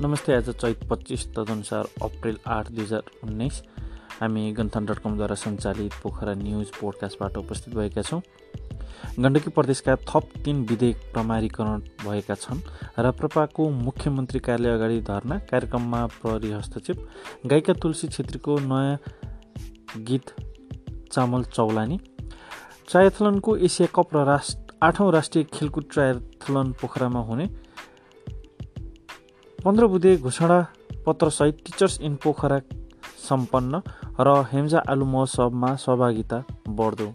नमस्ते आज चैत पच्चिस तदनुसार अप्रेल आठ दुई हजार उन्नाइस। हामी गन्थन डट कमद्वारा सञ्चालित पोखरा न्युज पोडकास्टबाट उपस्थित भएका छौँ। गण्डकी प्रदेशका थप तिन विधेयक प्रमाणीकरण भएका छन् र प्रपाको मुख्यमन्त्री कार्यालय अगाडि धर्ना कार्यक्रममा प्रहरी हस्तक्षेप। गायिका तुलसी छेत्रीको नयाँ गीत चामल चौलानी। ट्रायथलनको एसिया कप र राष्ट्र आठौँ राष्ट्रिय खेलकुद ट्रायथलन पोखरामा हुने पन्ध्र बुधे घोषणा पत्रसहित टिचर्स इन पोखरा सम्पन्न र हेम्जा आलु महोत्सवमा सहभागिता बढ्दो।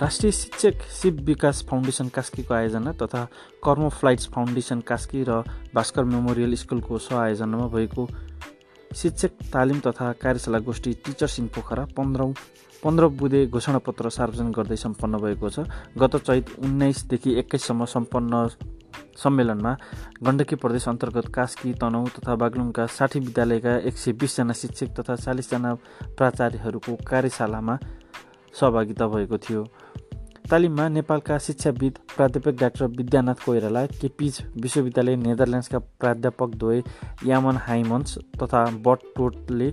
राष्ट्रिय शिक्षक शिव विकास फाउन्डेसन कास्कीको आयोजना तथा कर्म फ्लाइट्स फाउन्डेसन कास्की र भास्कर मेमोरियल स्कुलको सहआयोजनामा भएको शिक्षक तालिम तथा कार्यशाला गोष्ठी टिचर्स इन पोखरा पन्ध्रौँ पन्ध्र बुधे घोषणापत्र सार्वजनिक गर्दै सम्पन्न भएको छ। गत चैत उन्नाइसदेखि एक्काइससम्म सम्पन्न सम्मेलनमा गण्डकी प्रदेश अन्तर्गत कास्की तनहु तथा बागलुङका साठी विद्यालयका एक सय बिसजना शिक्षक तथा चालिसजना प्राचार्यहरूको कार्यशालामा सहभागिता भएको थियो। तालिममा नेपालका शिक्षाविद प्राध्यापक डाक्टर विद्यानाथ कोइराला केपिज विश्वविद्यालय नेदरल्यान्ड्सका प्राध्यापक द्वय यामन हाइमन्स तथा बट टोटले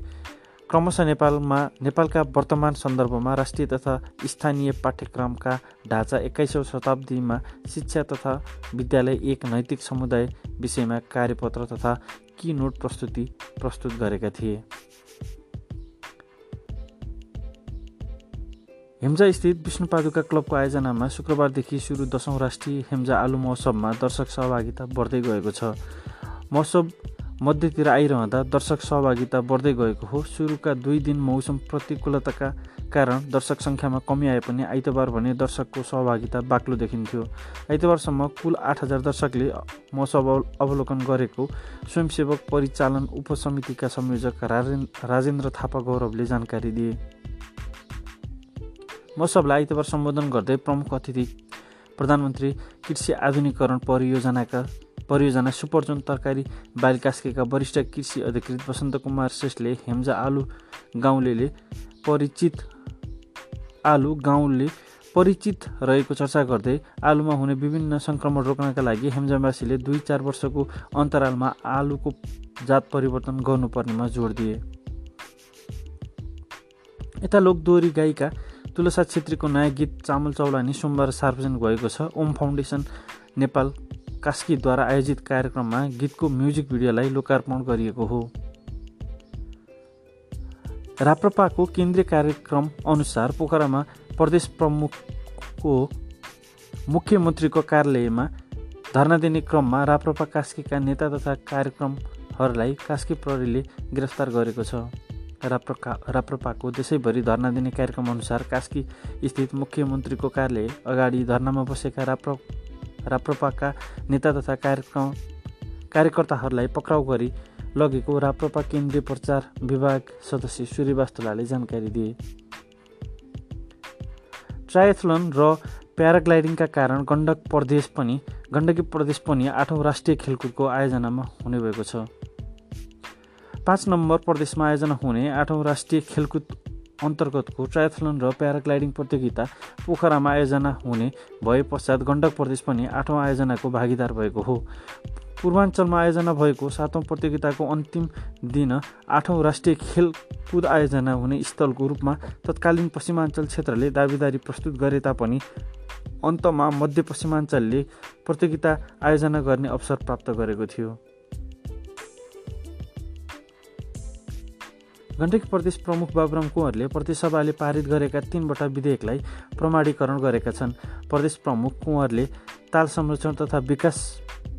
क्रमशः नेपालमा नेपालका वर्तमान सन्दर्भमा राष्ट्रिय तथा स्थानीय पाठ्यक्रमका ढाँचा एक्काइसौँ शताब्दीमा शिक्षा तथा विद्यालय एक नैतिक समुदाय विषयमा कार्यपत्र तथा की नोट प्रस्तुति प्रस्तुत गरेका थिए। हेम्जा स्थित विष्णुपादुका क्लबको आयोजनामा शुक्रबारदेखि सुरु दशौँ राष्ट्रिय हेम्जा आलु महोत्सवमा दर्शक सहभागिता बढ्दै गएको छ। महोत्सव मध्यतिर आइरहँदा दर्शक सहभागिता बढ्दै गएको हो। सुरुका दुई दिन मौसम प्रतिकूलताका कारण दर्शक सङ्ख्यामा कमी आए पनि आइतबार भने दर्शकको सहभागिता बाक्लो देखिन्थ्यो। आइतबारसम्म कुल आठ हजार दर्शकले महोत्सव अवलोकन गरेको स्वयंसेवक परिचालन उपसमितिका संयोजक राजेन्द्र थापा गौरवले जानकारी दिए। महोत्सवलाई आइतबार सम्बोधन गर्दै प्रमुख अतिथि प्रधानमन्त्री कृषि आधुनिकरण परियोजनाका परियोजना सुपरजोन तरकारी बालिकास्केका वरिष्ठ कृषि अधिकृत वसन्त कुमार श्रेष्ठले हेम्जा आलु गाउँले परिचित आलु गाउँले परिचित रहेको चर्चा गर्दै आलुमा हुने विभिन्न सङ्क्रमण रोक्नका लागि हेम्जावासीले दुई चार वर्षको अन्तरालमा आलुको जात परिवर्तन गर्नुपर्नेमा जोड दिए। यता लोकदोहोरी गायिका तुलसा छेत्रीको नयाँ गीत चामल चौलानी सोमबार सार्वजनिक भएको छ। ओम फाउन्डेसन नेपाल कास्कीद्वारा आयोजित कार्यक्रममा गीतको म्युजिक भिडियोलाई लोकार्पण गरिएको हो। राप्रपाको केन्द्रीय कार्यक्रम अनुसार पोखरामा प्रदेश प्रमुखको मुख्यमन्त्रीको कार्यालयमा धरना दिने क्रममा राप्रपा कास्कीका नेता तथा कार्यक्रमहरूलाई कास्की प्रहरीले गिरफ्तार गरेको छ। राप्रका राप्रपाको देशैभरि धरना दिने कार्यक्रम अनुसार कास्की स्थित मुख्यमन्त्रीको कार्यालय अगाडि धरनामा बसेका राप्र राप्रपाका नेता तथा कार्यक्रम कार्यकर्ताहरूलाई पक्राउ गरी लगेको राप्रपा केन्द्रीय प्रचार विभाग सदस्य सूर्यवास्तुलाले जानकारी दिए। ट्रायथलन र प्याराग्लाइडिङका कारण गण्डक प्रदेश पनि गण्डकी प्रदेश पनि आठौँ राष्ट्रिय खेलकुदको आयोजनामा हुने भएको छ। पाँच नम्बर प्रदेशमा आयोजना हुने आठौँ राष्ट्रिय खेलकुद अन्तर्गतको ट्रायथलन र प्याराग्लाइडिङ प्रतियोगिता पोखरामा आयोजना हुने भए पश्चात गण्डक प्रदेश पनि आठौँ आयोजनाको भागीदार भएको हो। पूर्वाञ्चलमा आयोजना भएको सातौँ प्रतियोगिताको अन्तिम दिन आठौँ राष्ट्रिय खेलकुद आयोजना हुने स्थलको रूपमा तत्कालीन पश्चिमाञ्चल क्षेत्रले दावेदारी प्रस्तुत गरे तापनि अन्तमा मध्य पश्चिमाञ्चलले प्रतियोगिता आयोजना गर्ने अवसर प्राप्त गरेको थियो। गण्डकी प्रदेश प्रमुख बाबुराम कुँवरले प्रदेशसभाले पारित गरेका तीनवटा विधेयकलाई प्रमाणीकरण गरेका छन्। प्रदेश प्रमुख कुँवरले ताल संरक्षण तथा विकास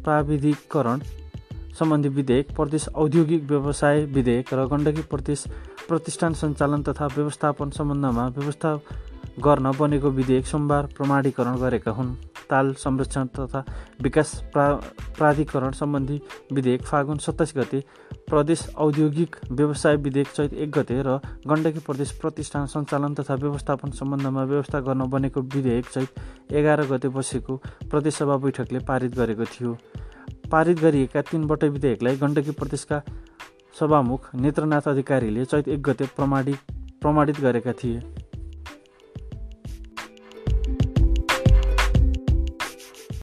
प्राविधिकरण सम्बन्धी विधेयक प्रदेश औद्योगिक व्यवसाय विधेयक र गण्डकी प्रदेश प्रतिष्ठान सञ्चालन तथा व्यवस्थापन सम्बन्धमा व्यवस्था गर्न बनेको विधेयक सोमबार प्रमाणीकरण गरेका हुन्। ताल संरक्षण तथा विकास प्रा प्राधिकरण सम्बन्धी विधेयक फागुन सत्ताइस गते प्रदेश औद्योगिक व्यवसाय विधेयक चैत एक गते र गण्डकी प्रदेश प्रतिष्ठान सञ्चालन तथा व्यवस्थापन सम्बन्धमा व्यवस्था गर्न बनेको विधेयक चैत एघार गते बसेको प्रदेशसभा बैठकले पारित गरेको थियो। पारित गरिएका तीनवटै विधेयकलाई गण्डकी प्रदेशका सभामुख नेत्रनाथ अधिकारीले चैत एक गते प्रमाणित प्रमाणित गरेका थिए।